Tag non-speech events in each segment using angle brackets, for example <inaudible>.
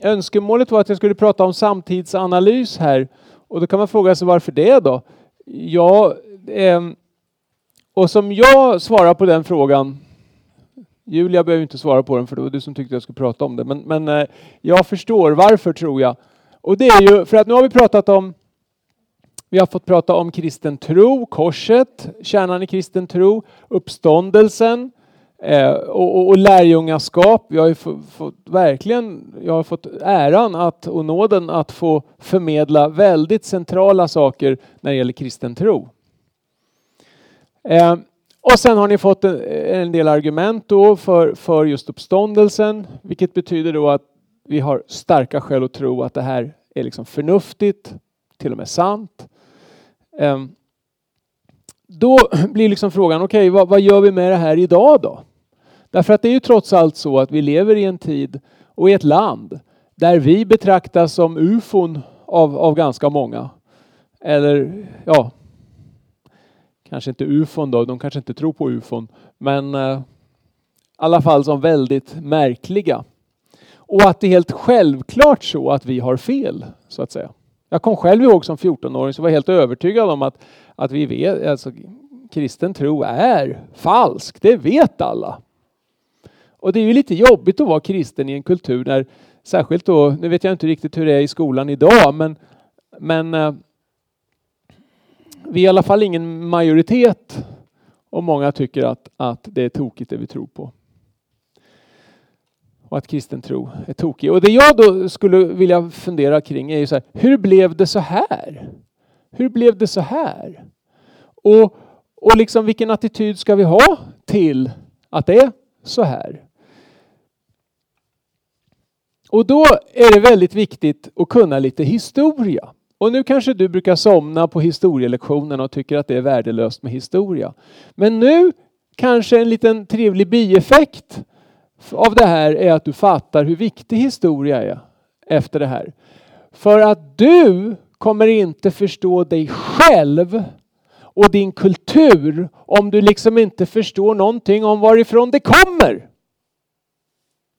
önskemålet var att jag skulle prata om samtidsanalys här. Och då kan man fråga sig varför det då? Ja, eh, och som jag svarar på den frågan Julia behöver inte svara på den för det var du som tyckte jag skulle prata om det. Men, men eh, jag förstår varför tror jag. Och det är ju för att nu har vi pratat om vi har fått prata om kristen tro, korset, kärnan i kristen tro, uppståndelsen eh, och, och, lärjungaskap. jag har ju fått, verkligen, jag har fått äran att, och nåden att få förmedla väldigt centrala saker när det gäller kristen tro. Eh, och sen har ni fått en, en, del argument då för, för just uppståndelsen, vilket betyder då att vi har starka skäl att tro att det här är liksom förnuftigt, till och med sant. Eh, då blir liksom frågan, okej, okay, vad, vad, gör vi med det här idag då? Därför att det är ju trots allt så att vi lever i en tid och i ett land där vi betraktas som ufon av, av ganska många. Eller ja, kanske inte ufon då, de kanske inte tror på ufon, men eh, i alla fall som väldigt märkliga. Och att det är helt självklart så att vi har fel, så att säga. Jag kom själv ihåg som 14-åring så var jag helt övertygad om att, att vi vet, alltså kristen tro är falsk, det vet alla. Och det är ju lite jobbigt att vara kristen i en kultur där, särskilt då, nu vet jag inte riktigt hur det är i skolan idag, men, men eh, vi är i alla fall ingen majoritet och många tycker att, att det är tokigt det vi tror på. Och att kristen tro är tokig. Och det jag då skulle vilja fundera kring är ju så här, hur blev det så här? Hur blev det så här? Och, och liksom vilken attityd ska vi ha till att det är så här? Och då är det väldigt viktigt att kunna lite historia. Och nu kanske du brukar somna på historielektionen och tycker att det är värdelöst med historia. Men nu kanske en liten trevlig bieffekt av det här är att du fattar hur viktig historia är efter det här. För att du kommer inte förstå dig själv och din kultur om du liksom inte förstår någonting om varifrån det kommer.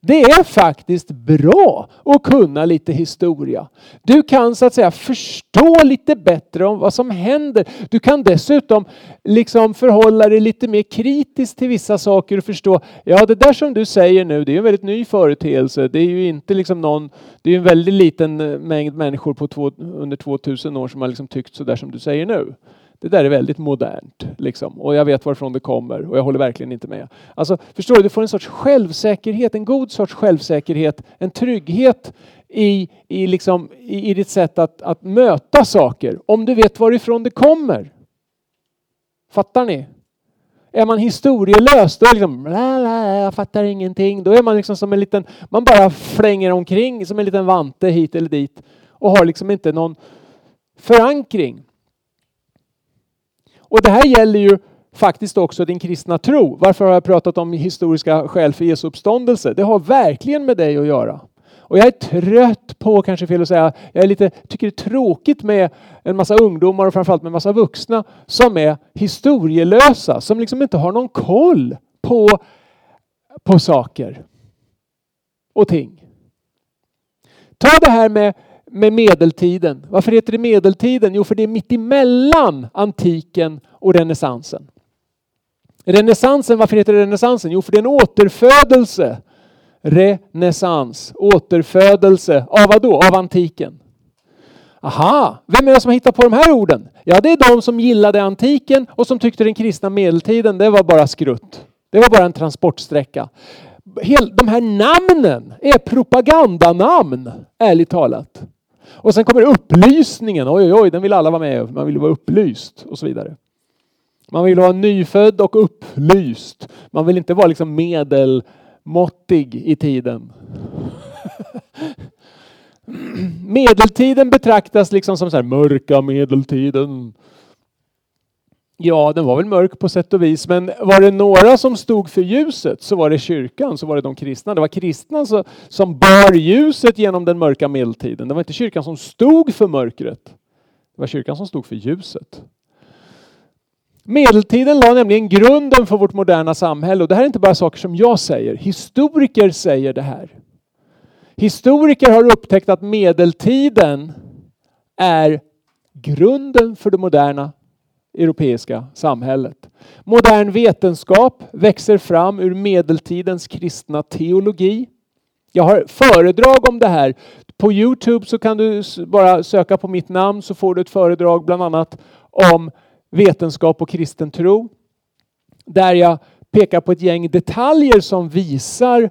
Det är faktiskt bra att kunna lite historia. Du kan så att säga förstå lite bättre om vad som händer. Du kan dessutom liksom förhålla dig lite mer kritiskt till vissa saker och förstå, ja det där som du säger nu, det är en väldigt ny företeelse. Det är ju inte liksom någon, det är en väldigt liten eh, mängd människor på två, under 2000 år som har liksom tyckt så där som du säger nu. Det där är väldigt modernt liksom. och jag vet varifrån det kommer och jag håller verkligen inte med. Alltså, förstår du, du får en sorts självsäkerhet, en god sorts självsäkerhet, en trygghet i, i, liksom, i, i ditt sätt att, att möta saker om du vet varifrån det kommer. Fattar ni? Är man historielös, då är liksom, jag fattar ingenting. Då är man liksom som en liten, man bara flänger omkring som en liten vante hit eller dit och har liksom inte någon förankring. Och det här gäller ju faktiskt också din kristna tro. Varför har jag pratat om historiska skäl för Jesu uppståndelse? Det har verkligen med dig att göra. Och jag är trött på, kanske fel att säga, jag är lite, tycker det är tråkigt med en massa ungdomar och framförallt med en massa vuxna som är historielösa, som liksom inte har någon koll på, på saker och ting. Ta det här med med medeltiden. Varför heter det medeltiden? Jo, för det är mitt emellan antiken och renässansen. Renässansen, varför heter det renässansen? Jo, för det är en återfödelse. Renässans, återfödelse av vad då? Av antiken. Aha, vem är det som har hittat på de här orden? Ja, det är de som gillade antiken och som tyckte den kristna medeltiden, det var bara skrutt. Det var bara en transportsträcka. de här namnen är propagandanamn, ärligt talat. Och sen kommer upplysningen. Oj, oj, oj, den vill alla vara med Man vill vara upplyst och så vidare. Man vill vara nyfödd och upplyst. Man vill inte vara liksom medelmåttig i tiden. <laughs> Medeltiden betraktas liksom som så här mörka medeltiden. Ja, den var väl mörk på sätt och vis, men var det några som stod för ljuset så var det kyrkan, så var det de kristna. Det var kristna som bar ljuset genom den mörka medeltiden. Det var inte kyrkan som stod för mörkret. Det var kyrkan som stod för ljuset. Medeltiden la nämligen grunden för vårt moderna samhälle och det här är inte bara saker som jag säger. Historiker säger det här. Historiker har upptäckt att medeltiden är grunden för det moderna europeiska samhället. Modern vetenskap växer fram ur medeltidens kristna teologi. Jag har föredrag om det här. På Youtube så kan du bara söka på mitt namn så får du ett föredrag bland annat om vetenskap och kristen tro. Där jag pekar på ett gäng detaljer som visar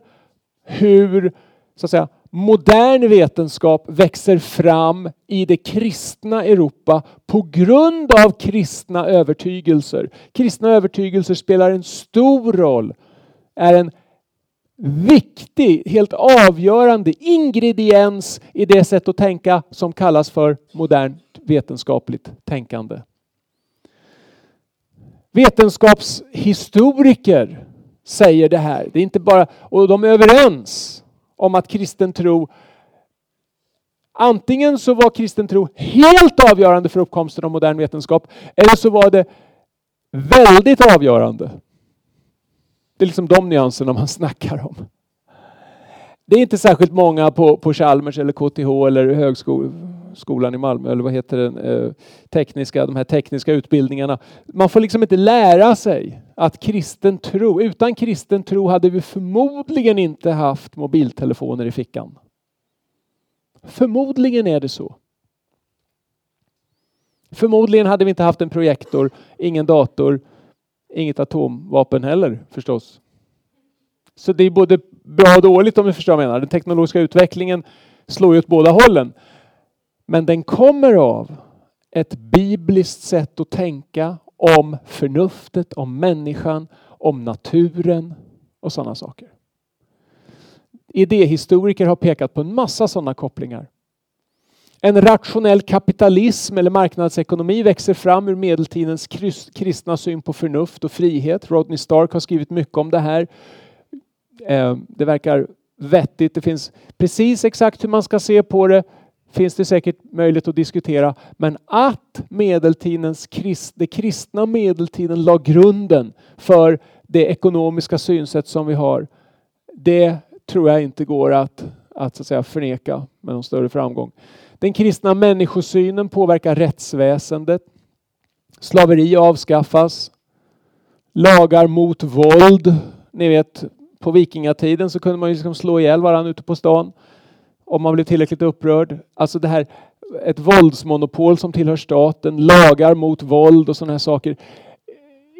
hur så att säga, modern vetenskap växer fram i det kristna Europa på grund av kristna övertygelser. Kristna övertygelser spelar en stor roll, är en viktig, helt avgörande ingrediens i det sätt att tänka som kallas för modernt vetenskapligt tänkande. Vetenskapshistoriker säger det här. Det är inte bara, och de är överens om att kristen tro Antingen så var kristen tro helt avgörande för uppkomsten av modern vetenskap eller så var det väldigt avgörande. Det är liksom de nyanserna man snackar om. Det är inte särskilt många på, på Chalmers eller KTH eller Skolan i Malmö eller vad heter den, eh, tekniska, de här tekniska utbildningarna. Man får liksom inte lära sig att kristen tro, utan kristen tro hade vi förmodligen inte haft mobiltelefoner i fickan. Förmodligen är det så. Förmodligen hade vi inte haft en projektor, ingen dator, inget atomvapen heller förstås. Så det är både bra och dåligt om du förstår vad jag menar. Den teknologiska utvecklingen slår ju åt båda hållen. Men den kommer av ett bibliskt sätt att tänka om förnuftet, om människan, om naturen och sådana saker. Idéhistoriker har pekat på en massa sådana kopplingar. En rationell kapitalism eller marknadsekonomi växer fram ur medeltidens kristna syn på förnuft och frihet. Rodney Stark har skrivit mycket om det här. Eh, det verkar vettigt. Det finns precis exakt hur man ska se på det finns det säkert möjlighet att diskutera. Men att medeltidens det kristna medeltiden la grunden för det ekonomiska synsätt som vi har. Det tror jag inte går att, att, så att säga, förneka med någon större framgång. Den kristna människosynen påverkar rättsväsendet. Slaveri avskaffas. Lagar mot våld. Ni vet, på vikingatiden så kunde man ju liksom slå ihjäl varandra ute på stan om man blev tillräckligt upprörd. Alltså det här, ett våldsmonopol som tillhör staten, lagar mot våld och sådana här saker.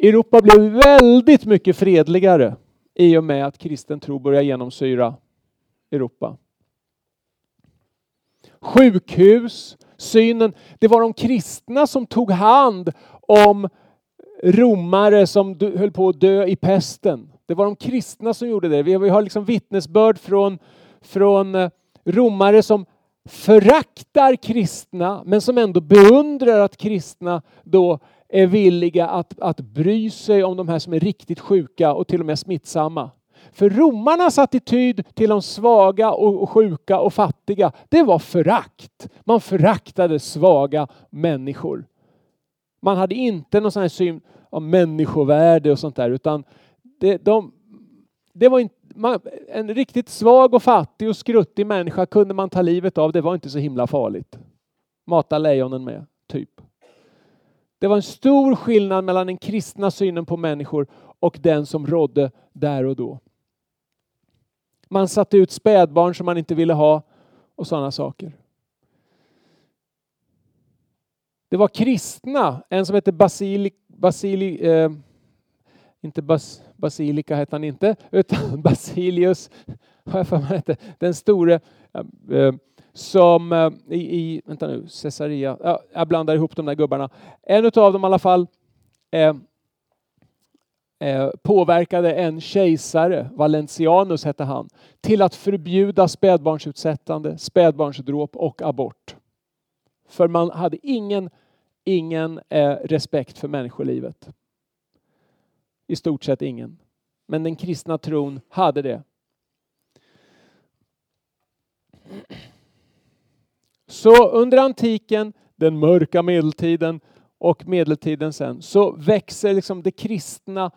Europa blev väldigt mycket fredligare i och med att kristen tro började genomsyra Europa. Sjukhus, synen. Det var de kristna som tog hand om romare som höll på att dö i pesten. Det var de kristna som gjorde det. Vi har liksom vittnesbörd från, från eh, romare som föraktar kristna men som ändå beundrar att kristna då är villiga att, att bry sig om de här som är riktigt sjuka och till och med smittsamma. För romarnas attityd till de svaga och sjuka och fattiga, det var förakt. Man föraktade svaga människor. Man hade inte någon sån här syn av människovärde och sånt där, utan det, de, det var inte, man, en riktigt svag och fattig och skruttig människa kunde man ta livet av. Det var inte så himla farligt. Mata lejonen med, typ. Det var en stor skillnad mellan den kristna synen på människor och den som rådde där och då. Man satte ut spädbarn som man inte ville ha och sådana saker. Det var kristna, en som hette Basili, Basili eh, inte Bas, Basilika hette han inte, <laughs> utan Basilius, har jag för mig hette, den store eh, eh, som eh, i, i, vänta nu, Caesarea, ja, jag blandar ihop de där gubbarna. En av dem i alla fall eh, eh, påverkade en kejsare, Valentianus hette han, till att förbjuda spädbarnsutsättande, spädbarnsdråp och abort. För man hade ingen, ingen eh, respekt för människolivet. I stort sett ingen. Men den kristna tron hade det. Så under antiken, den mörka medeltiden och medeltiden sen, så växer liksom det kristna,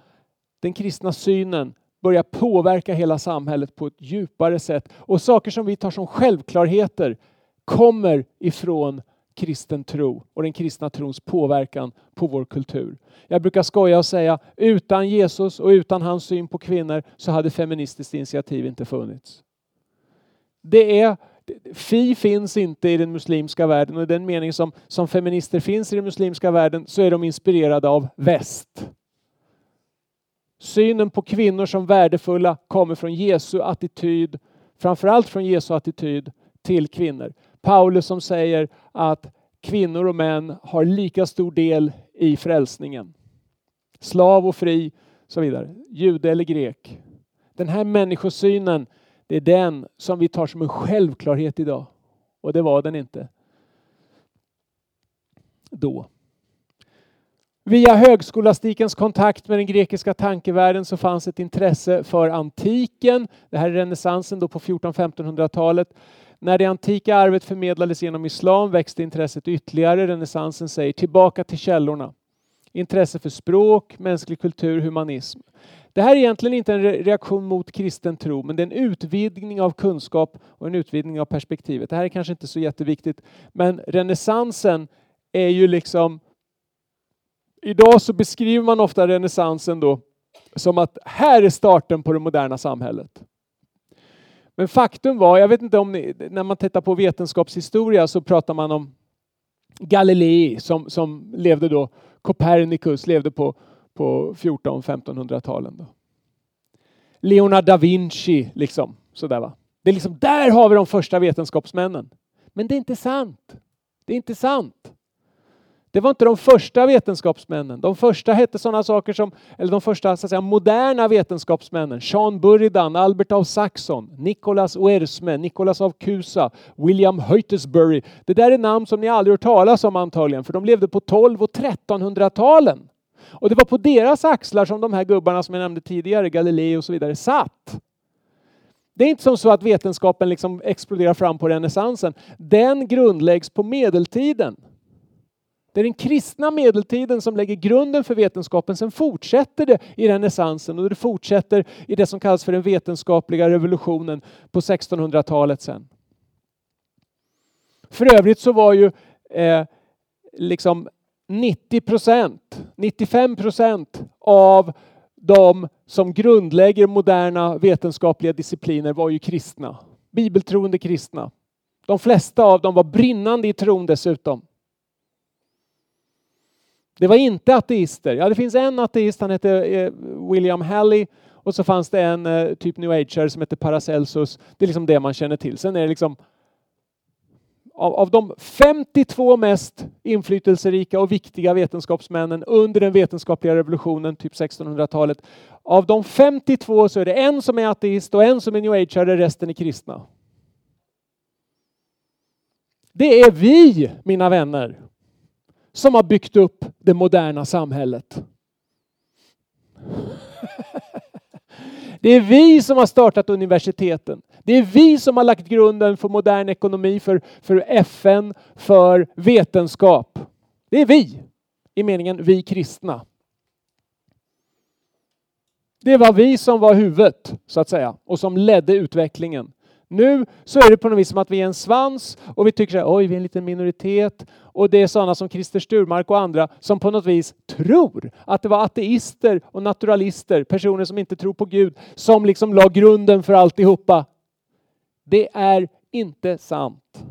den kristna synen Börjar påverka hela samhället på ett djupare sätt. Och saker som vi tar som självklarheter kommer ifrån kristen tro och den kristna trons påverkan på vår kultur. Jag brukar skoja och säga utan Jesus och utan hans syn på kvinnor så hade feministiskt initiativ inte funnits. Det är, Fi finns inte i den muslimska världen och i den mening som, som feminister finns i den muslimska världen så är de inspirerade av väst. Synen på kvinnor som värdefulla kommer från Jesu attityd, framförallt från Jesu attityd till kvinnor. Paulus som säger att kvinnor och män har lika stor del i frälsningen. Slav och fri, så vidare. Jude eller grek. Den här människosynen, det är den som vi tar som en självklarhet idag. Och det var den inte då. Via högskolastikens kontakt med den grekiska tankevärlden så fanns ett intresse för antiken. Det här är renässansen då på 1400-1500-talet. När det antika arvet förmedlades genom islam växte intresset ytterligare. Renässansen säger tillbaka till källorna. Intresse för språk, mänsklig kultur, humanism. Det här är egentligen inte en reaktion mot kristen tro, men det är en utvidgning av kunskap och en utvidgning av perspektivet. Det här är kanske inte så jätteviktigt, men renässansen är ju liksom... Idag så beskriver man ofta renässansen då som att här är starten på det moderna samhället. Men faktum var, jag vet inte om ni, när man tittar på vetenskapshistoria så pratar man om Galilei som, som levde då, Copernicus levde på, på 1400-1500-talen. Leonardo da Vinci, liksom. Sådär va. Det är liksom, där har vi de första vetenskapsmännen. Men det är inte sant. Det är inte sant. Det var inte de första vetenskapsmännen. De första hette sådana saker som, eller de första så att säga, moderna vetenskapsmännen. Jean Buridan, Albert av Saxon, Nicolas Oersme, Nicolas av Cusa, William Heutersbury. Det där är namn som ni aldrig hört talas om antagligen, för de levde på 12 och 1300-talen. Och det var på deras axlar som de här gubbarna som jag nämnde tidigare, Galilei och så vidare, satt. Det är inte som så att vetenskapen liksom exploderar fram på renässansen. Den grundläggs på medeltiden. Det är den kristna medeltiden som lägger grunden för vetenskapen. Sen fortsätter det i renässansen och det fortsätter i det som kallas för den vetenskapliga revolutionen på 1600-talet sen. För övrigt så var ju eh, liksom 90 procent, 95 procent av de som grundlägger moderna vetenskapliga discipliner var ju kristna. Bibeltroende kristna. De flesta av dem var brinnande i tron dessutom. Det var inte ateister. Ja, det finns en ateist, han hette eh, William Halley och så fanns det en eh, typ new ager som hette Paracelsus. Det är liksom det man känner till. Sen är det liksom av, av de 52 mest inflytelserika och viktiga vetenskapsmännen under den vetenskapliga revolutionen, typ 1600-talet. Av de 52 så är det en som är ateist och en som är new ageare, resten är kristna. Det är vi, mina vänner som har byggt upp det moderna samhället. <laughs> Det är vi som har startat universiteten. Det är vi som har lagt grunden för modern ekonomi, för, för FN, för vetenskap. Det är vi, i meningen vi kristna. Det var vi som var huvudet, så att säga, och som ledde utvecklingen. Nu så är det på något vis som att vi är en svans och vi tycker att oj, vi är en liten minoritet. Och det är sådana som Christer Sturmark och andra som på något vis tror att det var ateister och naturalister, personer som inte tror på Gud, som liksom la grunden för alltihopa. Det är inte sant.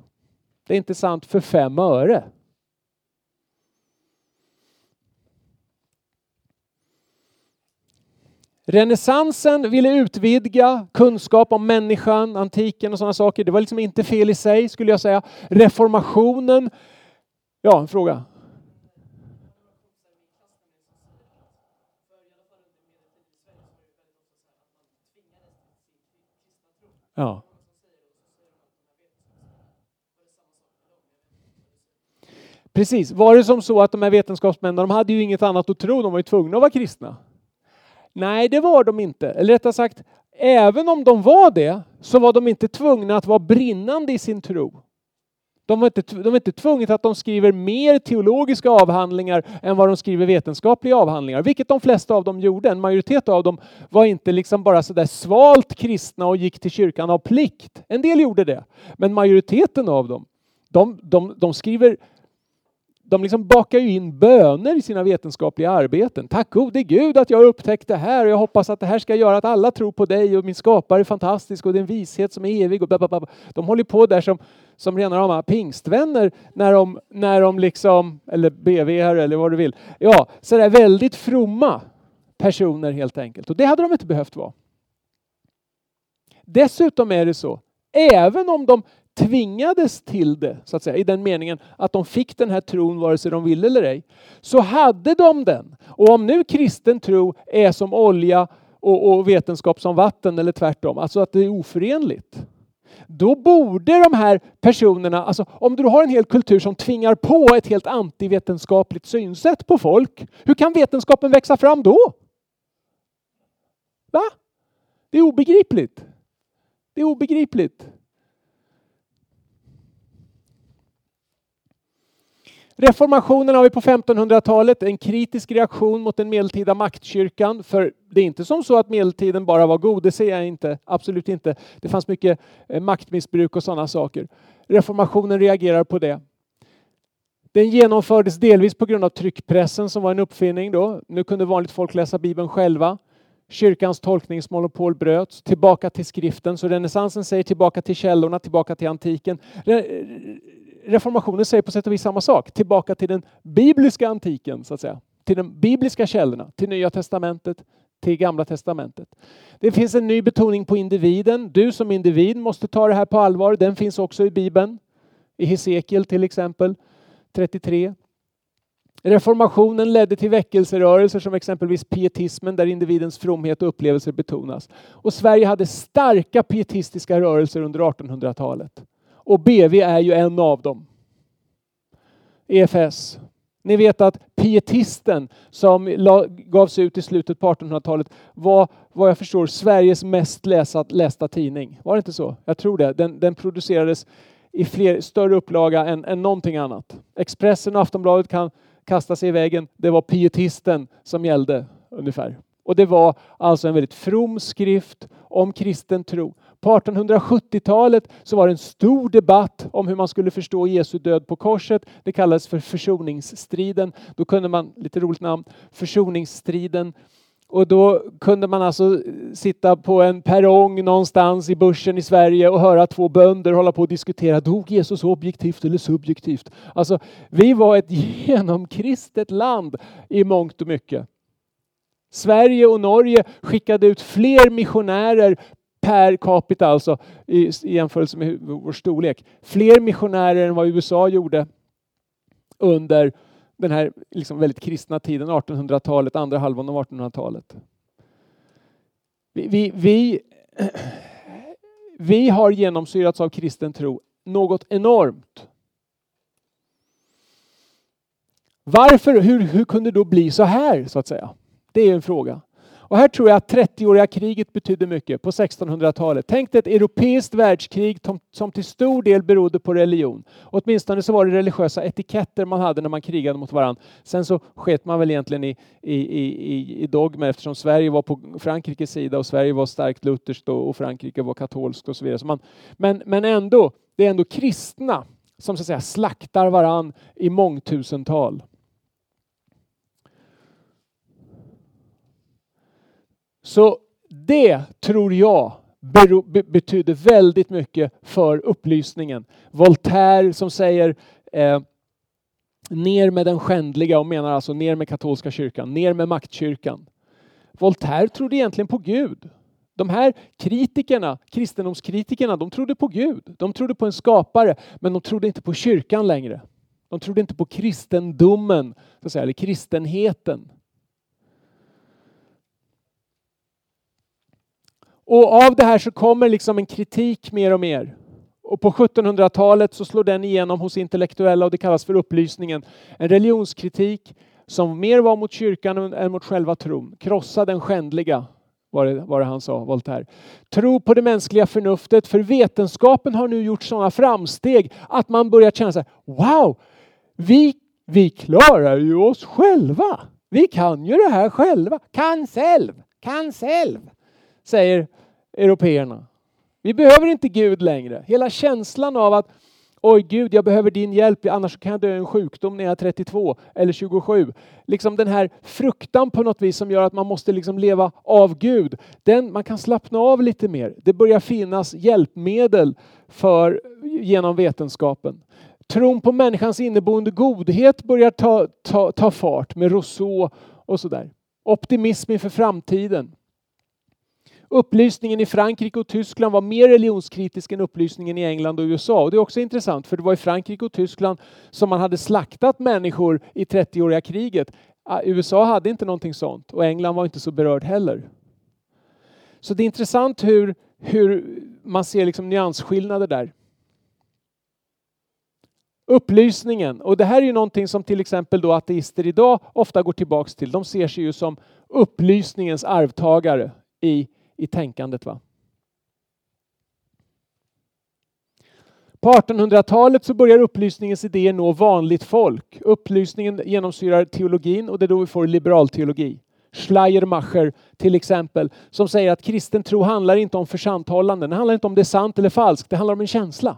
Det är inte sant för fem öre. Renässansen ville utvidga kunskap om människan, antiken och sådana saker. Det var liksom inte fel i sig skulle jag säga. Reformationen, ja en fråga. Ja. Precis, var det som så att de här vetenskapsmännen, de hade ju inget annat att tro, de var ju tvungna att vara kristna. Nej, det var de inte. Eller rättare sagt, även om de var det så var de inte tvungna att vara brinnande i sin tro. De var, inte, de var inte tvungna att de skriver mer teologiska avhandlingar än vad de skriver vetenskapliga avhandlingar, vilket de flesta av dem gjorde. En majoritet av dem var inte liksom bara sådär svalt kristna och gick till kyrkan av plikt. En del gjorde det, men majoriteten av dem, de, de, de skriver de liksom bakar ju in böner i sina vetenskapliga arbeten. Tack gode Gud att jag har upptäckt det här och jag hoppas att det här ska göra att alla tror på dig och min skapare är fantastisk och det är en vishet som är evig. Och. De håller på där som, som rena rama pingstvänner när de, när de liksom, eller BV eller vad du vill. Ja, sådär väldigt fromma personer helt enkelt. Och det hade de inte behövt vara. Dessutom är det så, även om de tvingades till det, så att säga, i den meningen att de fick den här tron vare sig de ville eller ej, så hade de den. Och om nu kristen tro är som olja och, och vetenskap som vatten eller tvärtom, alltså att det är oförenligt, då borde de här personerna, alltså om du har en hel kultur som tvingar på ett helt antivetenskapligt synsätt på folk, hur kan vetenskapen växa fram då? Va? Det är obegripligt. Det är obegripligt. Reformationen har vi på 1500-talet, en kritisk reaktion mot den medeltida maktkyrkan. För det är inte som så att medeltiden bara var god, det säger jag inte. Absolut inte. Det fanns mycket eh, maktmissbruk och sådana saker. Reformationen reagerar på det. Den genomfördes delvis på grund av tryckpressen som var en uppfinning då. Nu kunde vanligt folk läsa Bibeln själva. Kyrkans tolkningsmonopol bröts, tillbaka till skriften. Så renässansen säger tillbaka till källorna, tillbaka till antiken reformationen säger på sätt och vis samma sak, tillbaka till den bibliska antiken, så att säga. Till de bibliska källorna, till Nya Testamentet, till Gamla Testamentet. Det finns en ny betoning på individen. Du som individ måste ta det här på allvar. Den finns också i Bibeln. I Hesekiel till exempel, 33. Reformationen ledde till väckelserörelser som exempelvis pietismen där individens fromhet och upplevelser betonas. Och Sverige hade starka pietistiska rörelser under 1800-talet. Och BV är ju en av dem. EFS. Ni vet att pietisten som gavs ut i slutet på 1800-talet var vad jag förstår Sveriges mest läsa, lästa tidning. Var det inte så? Jag tror det. Den, den producerades i fler, större upplaga än, än någonting annat. Expressen och Aftonbladet kan kasta sig i vägen. Det var pietisten som gällde ungefär. Och det var alltså en väldigt from skrift om kristen tro. På 1870-talet så var det en stor debatt om hur man skulle förstå Jesu död på korset. Det kallades för försoningsstriden. Då kunde man, lite roligt namn, försoningsstriden. Och då kunde man alltså sitta på en perrong någonstans i börsen i Sverige och höra två bönder hålla på och diskutera, dog Jesus objektivt eller subjektivt? Alltså, vi var ett <laughs> genomkristet land i mångt och mycket. Sverige och Norge skickade ut fler missionärer per capita alltså i, jämförelse med vår storlek. Fler missionärer än vad USA gjorde under den här liksom väldigt kristna tiden, 1800-talet, andra halvan av 1800-talet. Vi, vi, vi, <clears throat> vi har genomsyrats av kristen tro något enormt. Varför, hur, hur kunde det då bli så här så att säga? Det är en fråga. Och här tror jag att 30-åriga kriget betydde mycket på 1600-talet. Tänk dig ett europeiskt världskrig som till stor del berodde på religion. Åtminstone så var det religiösa etiketter man hade när man krigade mot varandra. Sen så sket man väl egentligen i, i, i, i dogmer eftersom Sverige var på Frankrikes sida och Sverige var starkt lutherskt och Frankrike var katolskt och så vidare. Så man, men, men ändå, det är ändå kristna som så att säga slaktar varann i mångtusental. Så det tror jag betyder väldigt mycket för upplysningen. Voltaire som säger eh, ner med den skändliga och menar alltså ner med katolska kyrkan, ner med maktkyrkan. Voltaire trodde egentligen på Gud. De här kritikerna, kristendomskritikerna, de trodde på Gud. De trodde på en skapare, men de trodde inte på kyrkan längre. De trodde inte på kristendomen, så att säga, eller kristenheten. Och av det här så kommer liksom en kritik mer och mer. Och på 1700-talet så slår den igenom hos intellektuella och det kallas för upplysningen. En religionskritik som mer var mot kyrkan än mot själva tron. Krossa den skändliga var det, var det han sa, Voltaire. Tro på det mänskliga förnuftet, för vetenskapen har nu gjort sådana framsteg att man börjar känna sig wow, vi, vi klarar ju oss själva. Vi kan ju det här själva. Kan själv, kan själv, säger européerna. Vi behöver inte Gud längre. Hela känslan av att Oj Gud, jag behöver din hjälp, annars kan jag dö i en sjukdom när jag är 32 eller 27. Liksom den här fruktan på något vis som gör att man måste liksom leva av Gud. Den, man kan slappna av lite mer. Det börjar finnas hjälpmedel för, genom vetenskapen. Tron på människans inneboende godhet börjar ta, ta, ta fart med Rousseau och sådär. Optimism inför framtiden. Upplysningen i Frankrike och Tyskland var mer religionskritisk än upplysningen i England och USA. Och det är också intressant för det var i Frankrike och Tyskland som man hade slaktat människor i 30-åriga kriget. Ah, USA hade inte någonting sånt och England var inte så berörd heller. Så det är intressant hur, hur man ser liksom nyansskillnader där. Upplysningen, och det här är ju någonting som till exempel då ateister idag ofta går tillbaks till. De ser sig ju som upplysningens arvtagare i i tänkandet. Va? På 1800-talet så börjar upplysningens idéer nå vanligt folk. Upplysningen genomsyrar teologin och det är då vi får liberalteologi. Schleiermacher till exempel, som säger att kristen tro handlar inte om försanthållanden. Det handlar inte om det är sant eller falskt, det handlar om en känsla.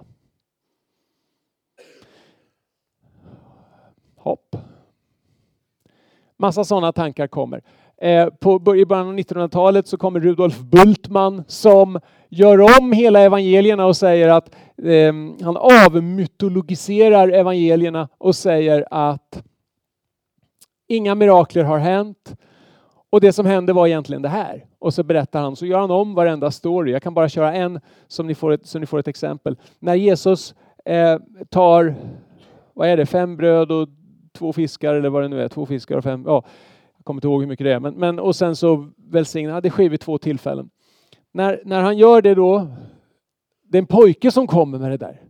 Hopp. Massa sådana tankar kommer. Eh, på, I början av 1900-talet så kommer Rudolf Bultmann som gör om hela evangelierna och säger att eh, han avmytologiserar evangelierna och säger att inga mirakler har hänt och det som hände var egentligen det här. Och så berättar han, så gör han om varenda story. Jag kan bara köra en som ni får ett, så ni får ett exempel. När Jesus eh, tar, vad är det, fem bröd och två fiskar eller vad det nu är, två fiskar och fem, ja, kommer inte ihåg hur mycket det är, men, men och sen så välsignar han, det sker vid två tillfällen. När, när han gör det då, det är en pojke som kommer med det där.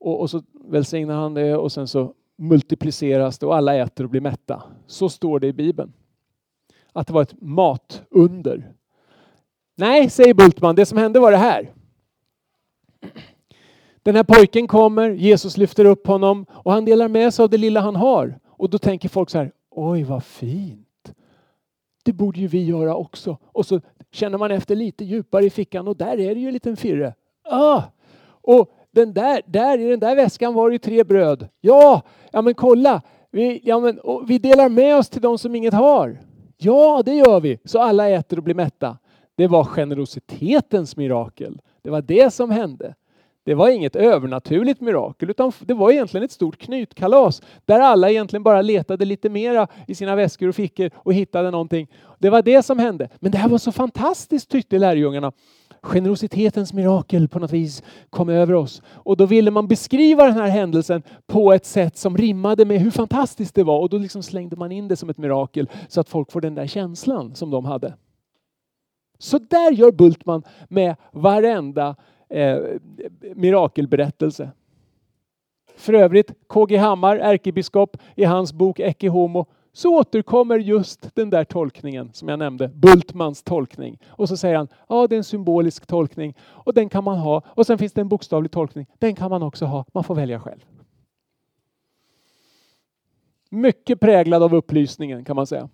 Och, och så välsignar han det och sen så multipliceras det och alla äter och blir mätta. Så står det i Bibeln. Att det var ett matunder. Nej, säger Bultman, det som hände var det här. Den här pojken kommer, Jesus lyfter upp honom och han delar med sig av det lilla han har. Och då tänker folk så här, Oj, vad fint. Det borde ju vi göra också. Och så känner man efter lite djupare i fickan och där är det ju en liten firre. Ah! Och den där, där i den där väskan var det ju tre bröd. Ja, ja men kolla. Vi, ja, men, vi delar med oss till de som inget har. Ja, det gör vi. Så alla äter och blir mätta. Det var generositetens mirakel. Det var det som hände. Det var inget övernaturligt mirakel utan det var egentligen ett stort knytkalas där alla egentligen bara letade lite mera i sina väskor och fickor och hittade någonting. Det var det som hände. Men det här var så fantastiskt tyckte lärjungarna. Generositetens mirakel på något vis kom över oss. Och då ville man beskriva den här händelsen på ett sätt som rimmade med hur fantastiskt det var och då liksom slängde man in det som ett mirakel så att folk får den där känslan som de hade. Så där gör Bultman med varenda eh, mirakelberättelse. För övrigt, KG Hammar, ärkebiskop, i hans bok Ecce Homo så återkommer just den där tolkningen som jag nämnde, Bultmans tolkning. Och så säger han, ja det är en symbolisk tolkning och den kan man ha. Och sen finns det en bokstavlig tolkning, den kan man också ha. Man får välja själv. Mycket präglad av upplysningen kan man säga.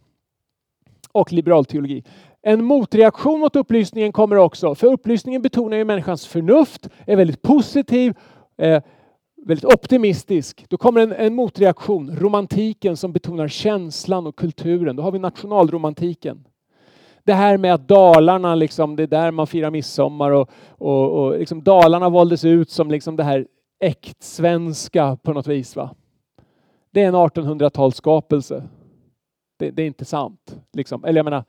Och liberal teologi. En motreaktion mot upplysningen kommer också, för upplysningen betonar ju människans förnuft, är väldigt positiv, eh, väldigt optimistisk. Då kommer en, en motreaktion, romantiken som betonar känslan och kulturen. Då har vi nationalromantiken. Det här med att Dalarna, liksom, det är där man firar midsommar och, och, och liksom Dalarna valdes ut som liksom det här äktsvenska på något vis. Va? Det är en 1800-talsskapelse. Det, det, är inte sant. Liksom. Eller jag menar,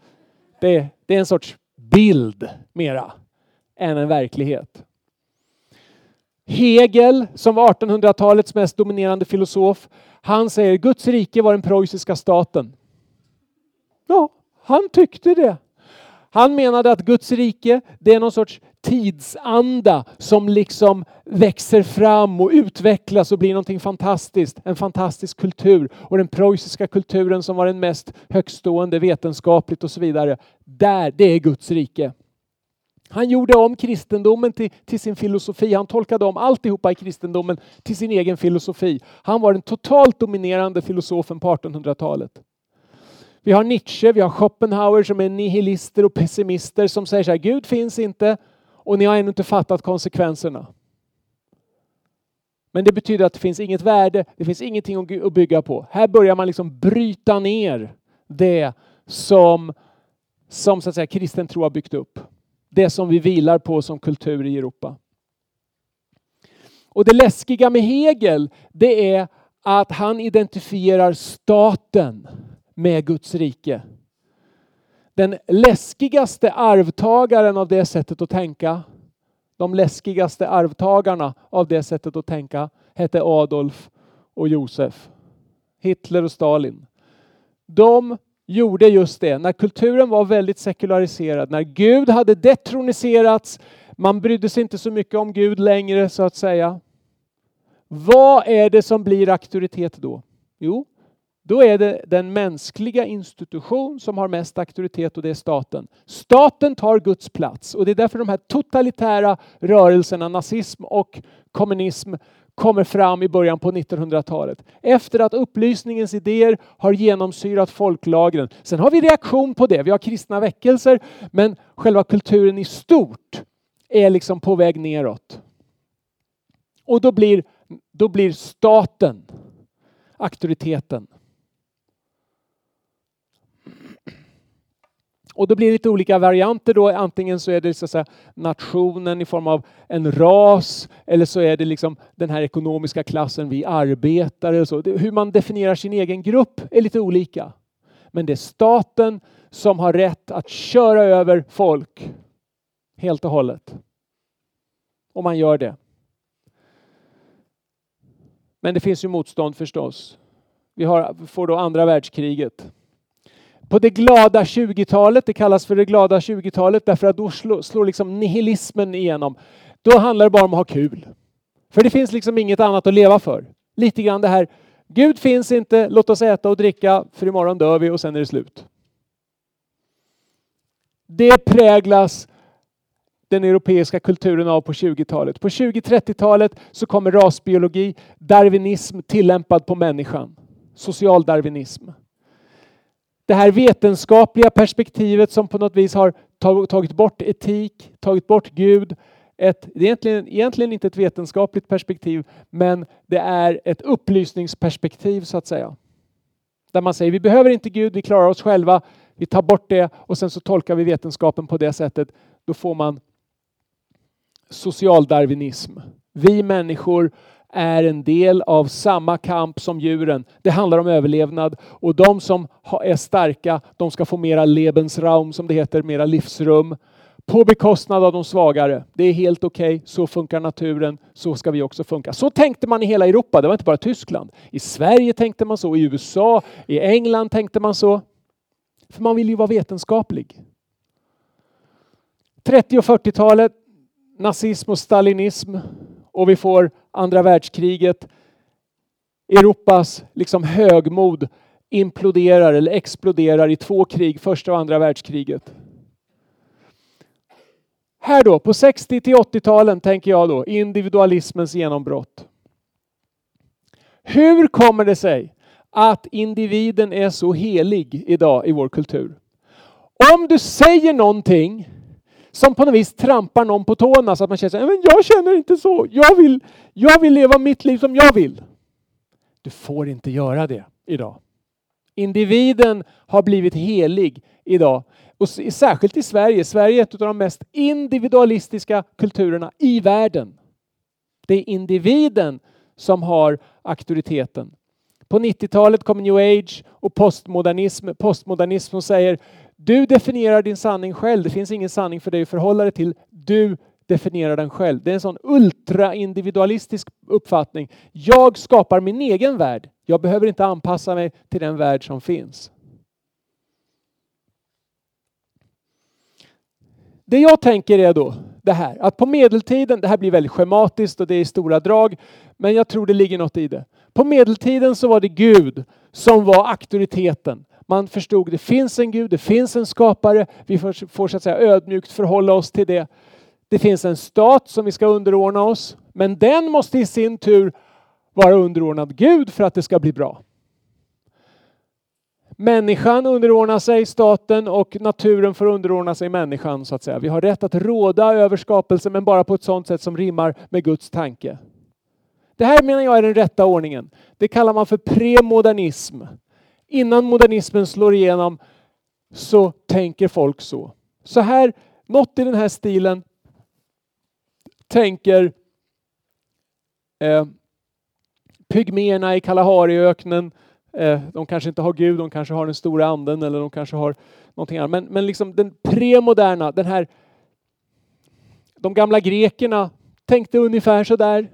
det, det är en sorts bild mera än en verklighet. Hegel, som var 1800-talets mest dominerande filosof, han säger Guds rike var den preussiska staten. Ja, han tyckte det. Han menade att Guds rike, det är någon sorts tidsanda som liksom växer fram och utvecklas och blir någonting fantastiskt. En fantastisk kultur. Och den preussiska kulturen som var den mest högstående vetenskapligt och så vidare. Där, det är Guds rike. Han gjorde om kristendomen till, till, sin filosofi. Han tolkade om alltihopa i kristendomen till sin egen filosofi. Han var den totalt dominerande filosofen på 1800-talet. Vi har Nietzsche, vi har Schopenhauer som är nihilister och pessimister som säger så här, Gud finns inte och ni har ännu inte fattat konsekvenserna. Men det betyder att det finns inget värde, det finns ingenting att bygga på. Här börjar man liksom bryta ner det som, som så att säga, kristen tro har byggt upp. Det som vi vilar på som kultur i Europa. Och det läskiga med Hegel, det är att han identifierar staten med Guds rike. Den läskigaste arvtagaren av det sättet att tänka, de läskigaste arvtagarna av det sättet att tänka hette Adolf och Josef. Hitler och Stalin. De gjorde just det. När kulturen var väldigt sekulariserad, när Gud hade detroniserats, man brydde sig inte så mycket om Gud längre så att säga. Vad är det som blir auktoritet då? Jo, då är det den mänskliga institution som har mest auktoritet och det är staten. Staten tar Guds plats och det är därför de här totalitära rörelserna, nazism och kommunism, kommer fram i början på 1900-talet. Efter att upplysningens idéer har genomsyrat folklagren. Sen har vi reaktion på det. Vi har kristna väckelser, men själva kulturen i stort är liksom på väg neråt. Och då blir, då blir staten auktoriteten. Och då blir det lite olika varianter då. Antingen så är det så att säga, nationen i form av en ras eller så är det liksom den här ekonomiska klassen, vi arbetare. Och så. Hur man definierar sin egen grupp är lite olika. Men det är staten som har rätt att köra över folk helt och hållet. Och man gör det. Men det finns ju motstånd förstås. Vi har, får då andra världskriget. På det glada 20-talet, det kallas för det glada 20-talet därför att då slår, slår liksom nihilismen igenom. Då handlar det bara om att ha kul. För det finns liksom inget annat att leva för. Lite grann det här, Gud finns inte, låt oss äta och dricka för imorgon dör vi och sen är det slut. Det präglas den europeiska kulturen av på 20-talet. På 20-30-talet så kommer rasbiologi, darwinism tillämpad på människan. Social darwinism det här vetenskapliga perspektivet som på något vis har tagit bort etik, tagit bort Gud. Ett, det är egentligen, egentligen inte ett vetenskapligt perspektiv, men det är ett upplysningsperspektiv så att säga. Där man säger vi behöver inte Gud, vi klarar oss själva, vi tar bort det och sen så tolkar vi vetenskapen på det sättet. Då får man socialdarwinism. Vi människor är en del av samma kamp som djuren. Det handlar om överlevnad och de som är starka, de ska få mera Lebensraum som det heter, mera livsrum på bekostnad av de svagare. Det är helt okej, okay. så funkar naturen, så ska vi också funka. Så tänkte man i hela Europa, det var inte bara Tyskland. I Sverige tänkte man så, i USA, i England tänkte man så. För man vill ju vara vetenskaplig. 30 och 40-talet, nazism och stalinism och vi får andra världskriget. Europas liksom högmod imploderar eller exploderar i två krig, första och andra världskriget. Här då, på 60 till 80-talen tänker jag då, individualismens genombrott. Hur kommer det sig att individen är så helig idag i vår kultur? Om du säger någonting som på något vis trampar någon på tårna så att man känner men jag känner inte så. Jag vill, jag vill leva mitt liv som jag vill. Du får inte göra det idag. Individen har blivit helig idag. Och särskilt i Sverige. Sverige är ett av de mest individualistiska kulturerna i världen. Det är individen som har auktoriteten. På 90-talet kom new age och postmodernism. Postmodernism som säger du definierar din sanning själv. Det finns ingen sanning för dig att förhålla dig till. Du definierar den själv. Det är en sån ultraindividualistisk uppfattning. Jag skapar min egen värld. Jag behöver inte anpassa mig till den värld som finns. Det jag tänker är då det här, att på medeltiden, det här blir väldigt schematiskt och det är stora drag, men jag tror det ligger något i det. På medeltiden så var det Gud som var auktoriteten. Man förstod det finns en Gud, det finns en skapare, vi får, får så att säga ödmjukt förhålla oss till det. Det finns en stat som vi ska underordna oss, men den måste i sin tur vara underordnad Gud för att det ska bli bra. Människan underordnar sig staten och naturen får underordna sig människan så att säga. Vi har rätt att råda över skapelsen men bara på ett sådant sätt som rimmar med Guds tanke. Det här menar jag är den rätta ordningen. Det kallar man för premodernism. Innan modernismen slår igenom så tänker folk så. Så här, något i den här stilen tänker eh, pygméerna i Kalahariöknen. Eh, de kanske inte har Gud, de kanske har den stora anden eller de kanske har någonting annat. Men, men liksom den premoderna, den här de gamla grekerna tänkte ungefär så där.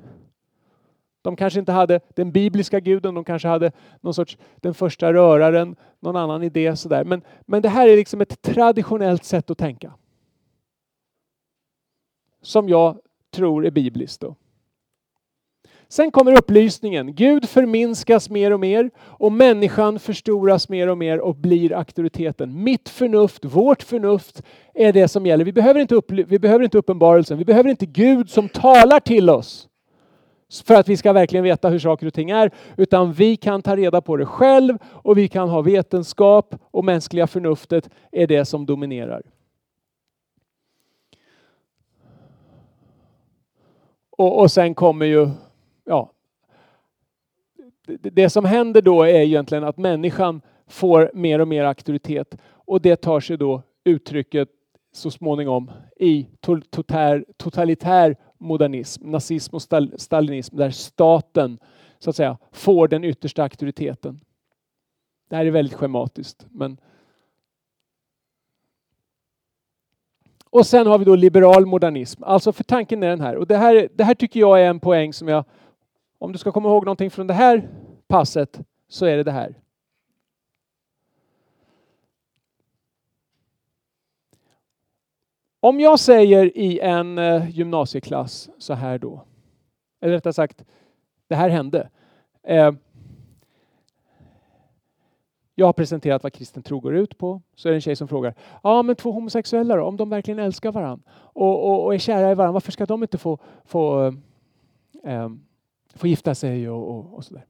De kanske inte hade den bibliska guden, de kanske hade någon sorts den första röraren, någon annan idé sådär. Men, men det här är liksom ett traditionellt sätt att tänka. Som jag tror är bibliskt. Då. Sen kommer upplysningen. Gud förminskas mer och mer och människan förstoras mer och mer och blir auktoriteten. Mitt förnuft, vårt förnuft är det som gäller. Vi behöver inte, vi behöver inte uppenbarelsen. Vi behöver inte Gud som talar till oss för att vi ska verkligen veta hur saker och ting är, utan vi kan ta reda på det själv och vi kan ha vetenskap och mänskliga förnuftet är det som dominerar. Och, och sen kommer ju, ja, det, det som händer då är egentligen att människan får mer och mer auktoritet och det tar sig då uttrycket så småningom i totalitär, totalitär modernism, nazism och stalinism där staten så att säga får den yttersta auktoriteten. Det här är väldigt schematiskt. Men och sen har vi då liberal modernism. Alltså för tanken är den här. Och det här, det här tycker jag är en poäng som jag, om du ska komma ihåg någonting från det här passet, så är det det här. Om jag säger i en eh, gymnasieklass så här då, eller rättare sagt, det här hände. Eh, jag har presenterat vad kristen tro går ut på. Så är det en tjej som frågar, ja men två homosexuella då, om de verkligen älskar varandra och, och, och är kära i varandra, varför ska de inte få, få, eh, eh, få gifta sig och, och, och sådär?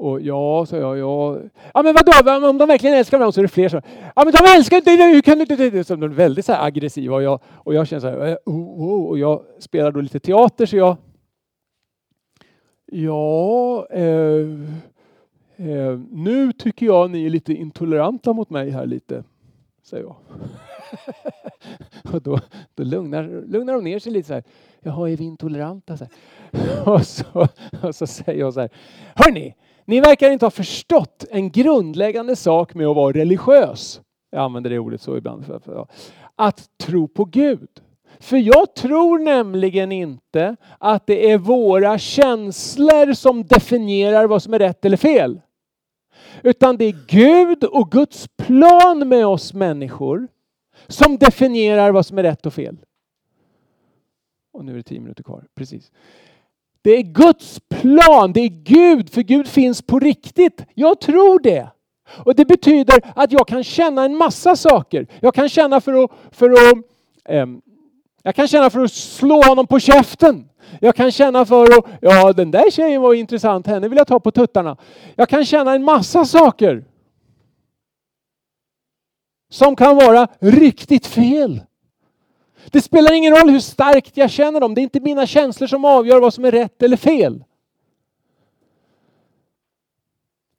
Och ja, sa jag, ja. Ja men vadå, om de verkligen älskar varandra så är det fler som, ja men de älskar inte, hur kan du inte? Så de är väldigt så aggressiva och jag, och jag känner så här, äh, oh, oh, och jag spelar då lite teater så jag, ja, eh, eh, nu tycker jag ni är lite intoleranta mot mig här lite, säger jag. <laughs> och då, då lugnar, lugnar de ner sig lite så här, jaha är vi intoleranta? Så <laughs> och, så, och så säger jag så här, hörni, ni verkar inte ha förstått en grundläggande sak med att vara religiös. Jag använder det ordet så ibland. För, för, att tro på Gud. För jag tror nämligen inte att det är våra känslor som definierar vad som är rätt eller fel. Utan det är Gud och Guds plan med oss människor som definierar vad som är rätt och fel. Och nu är det tio minuter kvar. Precis. Det är Guds plan, det är Gud, för Gud finns på riktigt. Jag tror det. Och det betyder att jag kan känna en massa saker. Jag kan känna för att, för att, ähm, jag kan känna för att slå honom på käften. Jag kan känna för att, ja den där tjejen var intressant, henne vill jag ta på tuttarna. Jag kan känna en massa saker. Som kan vara riktigt fel. Det spelar ingen roll hur starkt jag känner dem. Det är inte mina känslor som avgör vad som är rätt eller fel.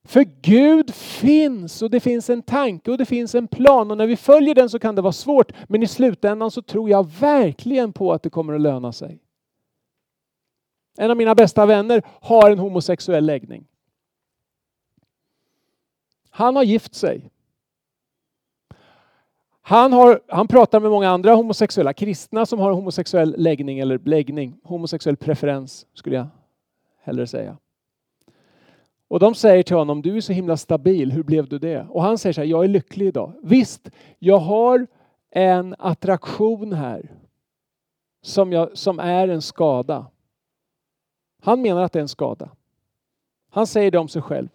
För Gud finns och det finns en tanke och det finns en plan och när vi följer den så kan det vara svårt. Men i slutändan så tror jag verkligen på att det kommer att löna sig. En av mina bästa vänner har en homosexuell läggning. Han har gift sig. Han, har, han pratar med många andra homosexuella kristna som har homosexuell läggning eller läggning, homosexuell preferens skulle jag hellre säga. Och de säger till honom, du är så himla stabil, hur blev du det? Och han säger så här, jag är lycklig idag. Visst, jag har en attraktion här som, jag, som är en skada. Han menar att det är en skada. Han säger det om sig själv.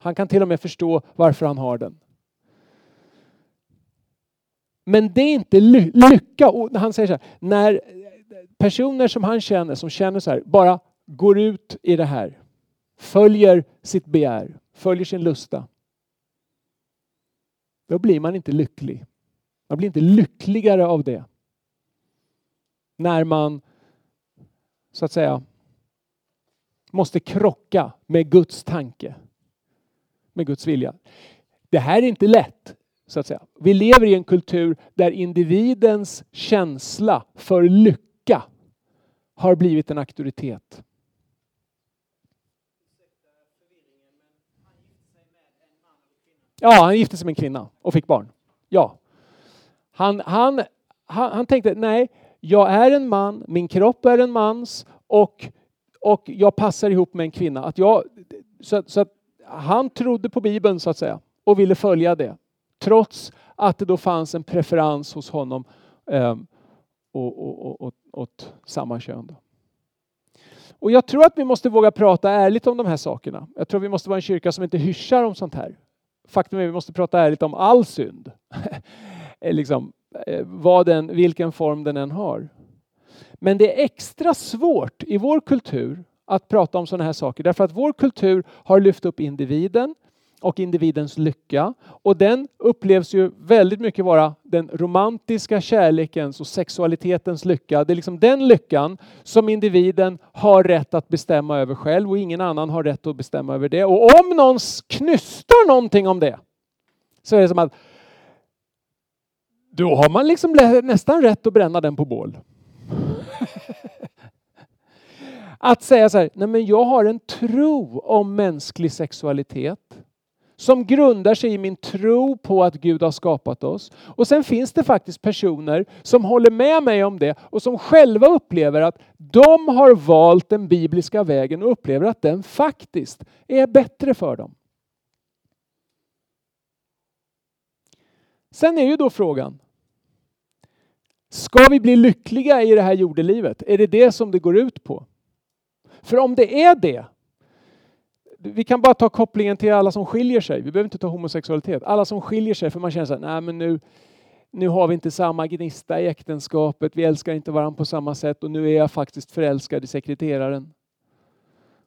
Han kan till och med förstå varför han har den. Men det är inte ly lycka. Och han säger så här, när personer som han känner, som känner så här, bara går ut i det här, följer sitt begär, följer sin lusta. Då blir man inte lycklig. Man blir inte lyckligare av det. När man, så att säga, måste krocka med Guds tanke. Med Guds vilja. Det här är inte lätt. Så att säga. Vi lever i en kultur där individens känsla för lycka har blivit en auktoritet. Ja, han gifte sig med en kvinna och fick barn. Ja. Han, han, han, han tänkte, nej, jag är en man, min kropp är en mans och, och jag passar ihop med en kvinna. Att jag, så, så att han trodde på Bibeln så att säga och ville följa det. Trots att det då fanns en preferens hos honom eh, och, och, och, åt samma kön. Då. Och jag tror att vi måste våga prata ärligt om de här sakerna. Jag tror vi måste vara en kyrka som inte hyschar om sånt här. Faktum är att vi måste prata ärligt om all synd. <laughs> liksom, eh, vad den, vilken form den än har. Men det är extra svårt i vår kultur att prata om sådana här saker därför att vår kultur har lyft upp individen och individens lycka. Och den upplevs ju väldigt mycket vara den romantiska kärlekens och sexualitetens lycka. Det är liksom den lyckan som individen har rätt att bestämma över själv och ingen annan har rätt att bestämma över det. Och om någon knystar någonting om det så är det som att då har man liksom nästan rätt att bränna den på bål. Att säga så här, nej men jag har en tro om mänsklig sexualitet som grundar sig i min tro på att Gud har skapat oss. Och sen finns det faktiskt personer som håller med mig om det och som själva upplever att de har valt den bibliska vägen och upplever att den faktiskt är bättre för dem. Sen är ju då frågan, ska vi bli lyckliga i det här jordelivet? Är det det som det går ut på? För om det är det, vi kan bara ta kopplingen till alla som skiljer sig. Vi behöver inte ta homosexualitet. Alla som skiljer sig för man känner så nej men nu, nu har vi inte samma gnista i äktenskapet. Vi älskar inte varandra på samma sätt och nu är jag faktiskt förälskad i sekreteraren.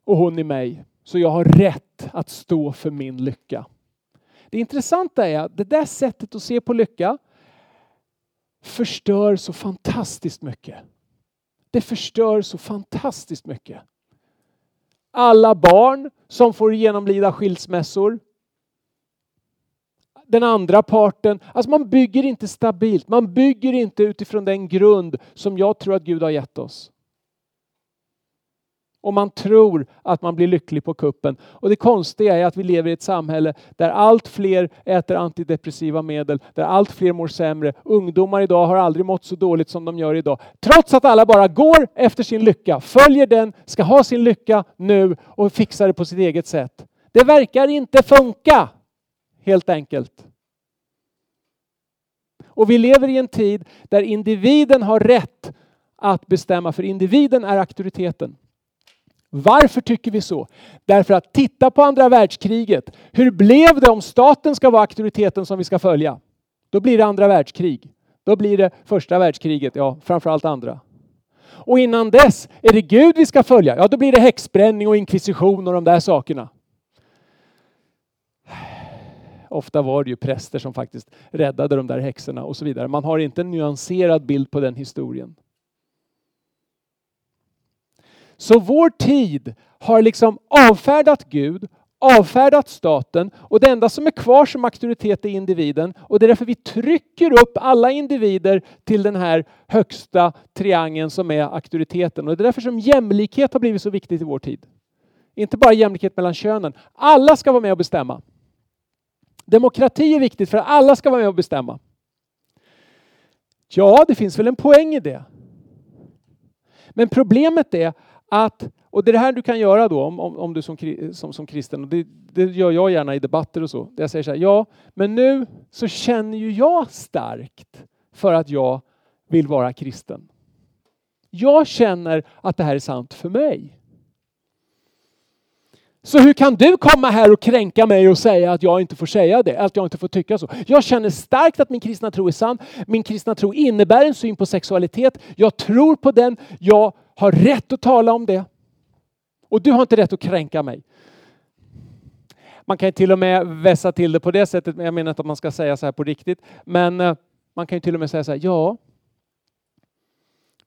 Och hon i mig. Så jag har rätt att stå för min lycka. Det intressanta är att det där sättet att se på lycka förstör så fantastiskt mycket. Det förstör så fantastiskt mycket alla barn som får genomlida skilsmässor. Den andra parten, alltså man bygger inte stabilt, man bygger inte utifrån den grund som jag tror att Gud har gett oss och man tror att man blir lycklig på kuppen. Och det konstiga är att vi lever i ett samhälle där allt fler äter antidepressiva medel, där allt fler mår sämre. Ungdomar idag har aldrig mått så dåligt som de gör idag. Trots att alla bara går efter sin lycka, följer den, ska ha sin lycka nu och fixar det på sitt eget sätt. Det verkar inte funka, helt enkelt. Och vi lever i en tid där individen har rätt att bestämma, för individen är auktoriteten. Varför tycker vi så? Därför att titta på andra världskriget. Hur blev det om staten ska vara auktoriteten som vi ska följa? Då blir det andra världskrig. Då blir det första världskriget, ja framförallt andra. Och innan dess, är det Gud vi ska följa? Ja, då blir det häxbränning och inkvisition och de där sakerna. Ofta var det ju präster som faktiskt räddade de där häxorna och så vidare. Man har inte en nyanserad bild på den historien. Så vår tid har liksom avfärdat Gud, avfärdat staten och det enda som är kvar som auktoritet är individen och det är därför vi trycker upp alla individer till den här högsta triangeln som är auktoriteten och det är därför som jämlikhet har blivit så viktigt i vår tid. Inte bara jämlikhet mellan könen. Alla ska vara med och bestämma. Demokrati är viktigt för att alla ska vara med och bestämma. Ja, det finns väl en poäng i det. Men problemet är att, och det är det här du kan göra då om, om, om du som, som, som kristen, och det, det, gör jag gärna i debatter och så, där jag säger så här, ja, men nu så känner ju jag starkt för att jag vill vara kristen. Jag känner att det här är sant för mig. Så hur kan du komma här och kränka mig och säga att jag inte får säga det, att jag inte får tycka så? Jag känner starkt att min kristna tro är sann. Min kristna tro innebär en syn på sexualitet. Jag tror på den. Jag har rätt att tala om det. Och du har inte rätt att kränka mig. Man kan till och med vässa till det på det sättet, men jag menar inte att man ska säga så här på riktigt. Men eh, man kan till och med säga så här, ja,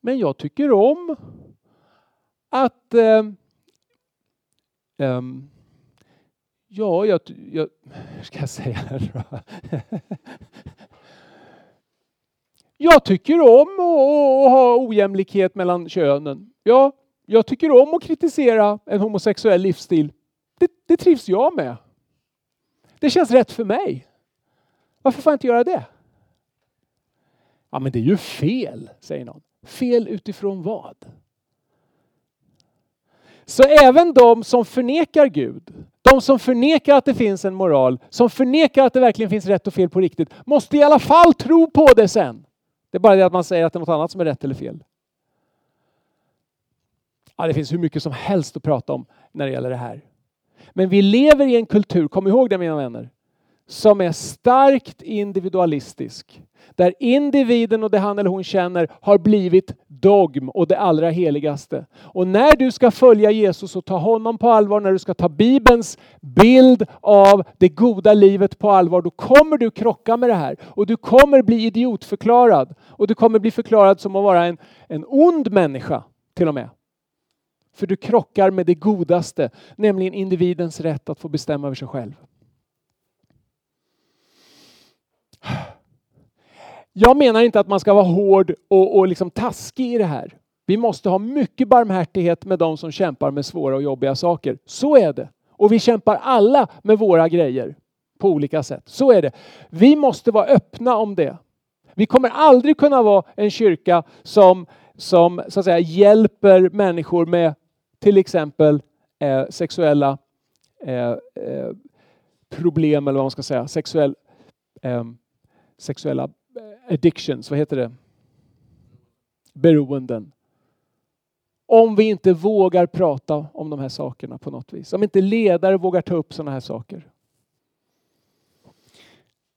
men jag tycker om att eh, um, Ja, jag, jag hur ska jag säga det <laughs> Jag tycker om att ha ojämlikhet mellan könen. Ja, jag tycker om att kritisera en homosexuell livsstil. Det, det trivs jag med. Det känns rätt för mig. Varför får jag inte göra det? Ja, men det är ju fel, säger någon. Fel utifrån vad? Så även de som förnekar Gud, de som förnekar att det finns en moral, som förnekar att det verkligen finns rätt och fel på riktigt, måste i alla fall tro på det sen. Det är bara det att man säger att det är något annat som är rätt eller fel. Ja, det finns hur mycket som helst att prata om när det gäller det här. Men vi lever i en kultur, kom ihåg det mina vänner, som är starkt individualistisk. Där individen och det han eller hon känner har blivit dogm och det allra heligaste. Och när du ska följa Jesus och ta honom på allvar, när du ska ta Bibelns bild av det goda livet på allvar, då kommer du krocka med det här. Och du kommer bli idiotförklarad. Och du kommer bli förklarad som att vara en, en ond människa till och med. För du krockar med det godaste, nämligen individens rätt att få bestämma över sig själv. Jag menar inte att man ska vara hård och, och liksom taskig i det här. Vi måste ha mycket barmhärtighet med de som kämpar med svåra och jobbiga saker. Så är det. Och vi kämpar alla med våra grejer på olika sätt. Så är det. Vi måste vara öppna om det. Vi kommer aldrig kunna vara en kyrka som, som så att säga, hjälper människor med till exempel eh, sexuella eh, eh, problem eller vad man ska säga, sexuell, eh, sexuella eh, addictions, vad heter det? Beroenden. Om vi inte vågar prata om de här sakerna på något vis. Om inte ledare vågar ta upp sådana här saker.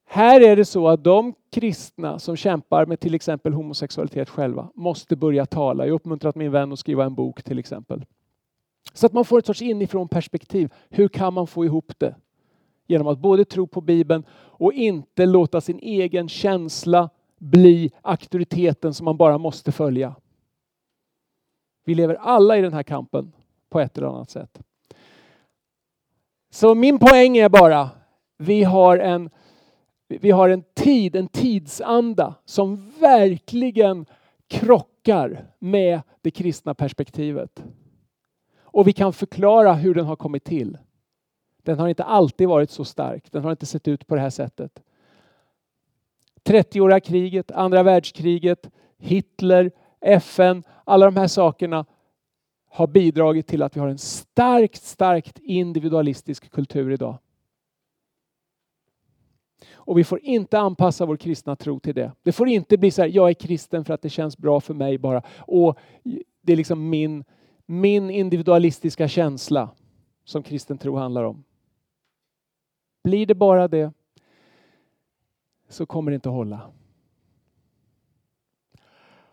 Här är det så att de kristna som kämpar med till exempel homosexualitet själva måste börja tala. Jag har uppmuntrat min vän att skriva en bok till exempel. Så att man får ett sorts inifrån perspektiv. Hur kan man få ihop det? Genom att både tro på Bibeln och inte låta sin egen känsla bli auktoriteten som man bara måste följa. Vi lever alla i den här kampen på ett eller annat sätt. Så min poäng är bara, vi har en, vi har en tid, en tidsanda som verkligen krockar med det kristna perspektivet. Och vi kan förklara hur den har kommit till. Den har inte alltid varit så stark. Den har inte sett ut på det här sättet. 30-åriga kriget, andra världskriget, Hitler, FN, alla de här sakerna har bidragit till att vi har en starkt, starkt individualistisk kultur idag. Och vi får inte anpassa vår kristna tro till det. Det får inte bli så här, jag är kristen för att det känns bra för mig bara. Och det är liksom min, min individualistiska känsla som kristen tro handlar om. Blir det bara det så kommer det inte att hålla.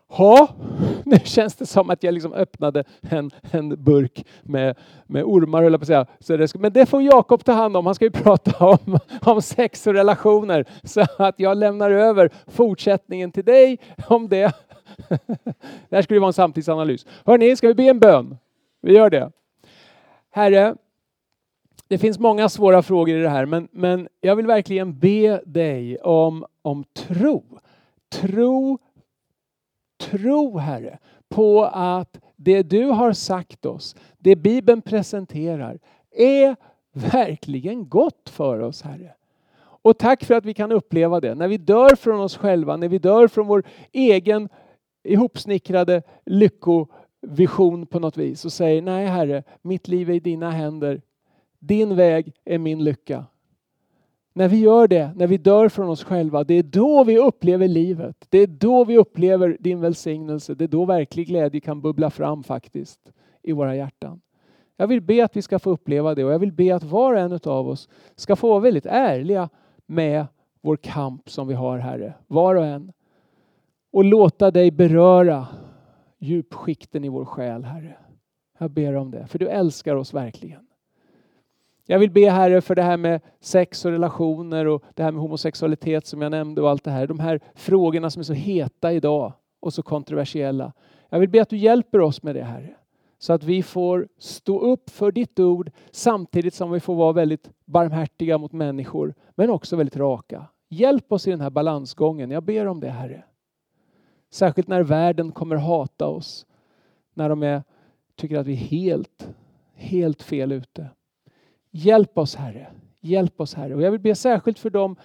Ja, <laughs> nu känns det som att jag liksom öppnade en, en burk med, med ormar, på säga. Så det ska, men det får Jakob ta hand om. Han ska ju <laughs> prata om, om sex och relationer. Så att jag lämnar över fortsättningen till dig om det. <laughs> Det här skulle ju vara en samtidsanalys. Hörni, ska vi be en bön? Vi gör det. Herre, det finns många svåra frågor i det här, men, men jag vill verkligen be dig om, om tro. Tro, tro Herre, på att det du har sagt oss, det Bibeln presenterar, är verkligen gott för oss Herre. Och tack för att vi kan uppleva det. När vi dör från oss själva, när vi dör från vår egen ihopsnickrade lyckovision på något vis och säger nej Herre, mitt liv är i dina händer. Din väg är min lycka. När vi gör det, när vi dör från oss själva, det är då vi upplever livet. Det är då vi upplever din välsignelse. Det är då verklig glädje kan bubbla fram faktiskt i våra hjärtan. Jag vill be att vi ska få uppleva det och jag vill be att var och en av oss ska få vara väldigt ärliga med vår kamp som vi har Herre, var och en. Och låta dig beröra djupskikten i vår själ Herre. Jag ber om det, för du älskar oss verkligen. Jag vill be Herre för det här med sex och relationer och det här med homosexualitet som jag nämnde och allt det här. De här frågorna som är så heta idag och så kontroversiella. Jag vill be att du hjälper oss med det Herre. Så att vi får stå upp för ditt ord samtidigt som vi får vara väldigt barmhärtiga mot människor men också väldigt raka. Hjälp oss i den här balansgången. Jag ber om det Herre. Särskilt när världen kommer hata oss. När de är, tycker att vi är helt, helt fel ute. Hjälp oss Herre. Hjälp oss Herre. Och jag vill be särskilt för de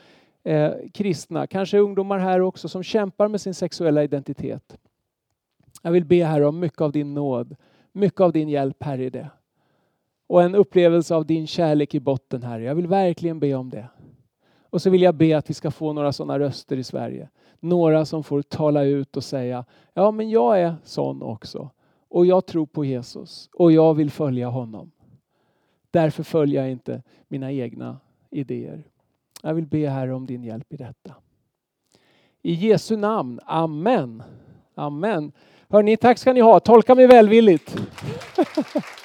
eh, kristna, kanske ungdomar här också, som kämpar med sin sexuella identitet. Jag vill be Herre om mycket av din nåd, mycket av din hjälp Herre i det. Och en upplevelse av din kärlek i botten Herre. Jag vill verkligen be om det. Och så vill jag be att vi ska få några sådana röster i Sverige. Några som får tala ut och säga, ja men jag är sån också. Och jag tror på Jesus och jag vill följa honom. Därför följer jag inte mina egna idéer. Jag vill be Herre om din hjälp i detta. I Jesu namn, Amen. Amen. Hörni, tack ska ni ha. Tolka mig välvilligt. <laughs>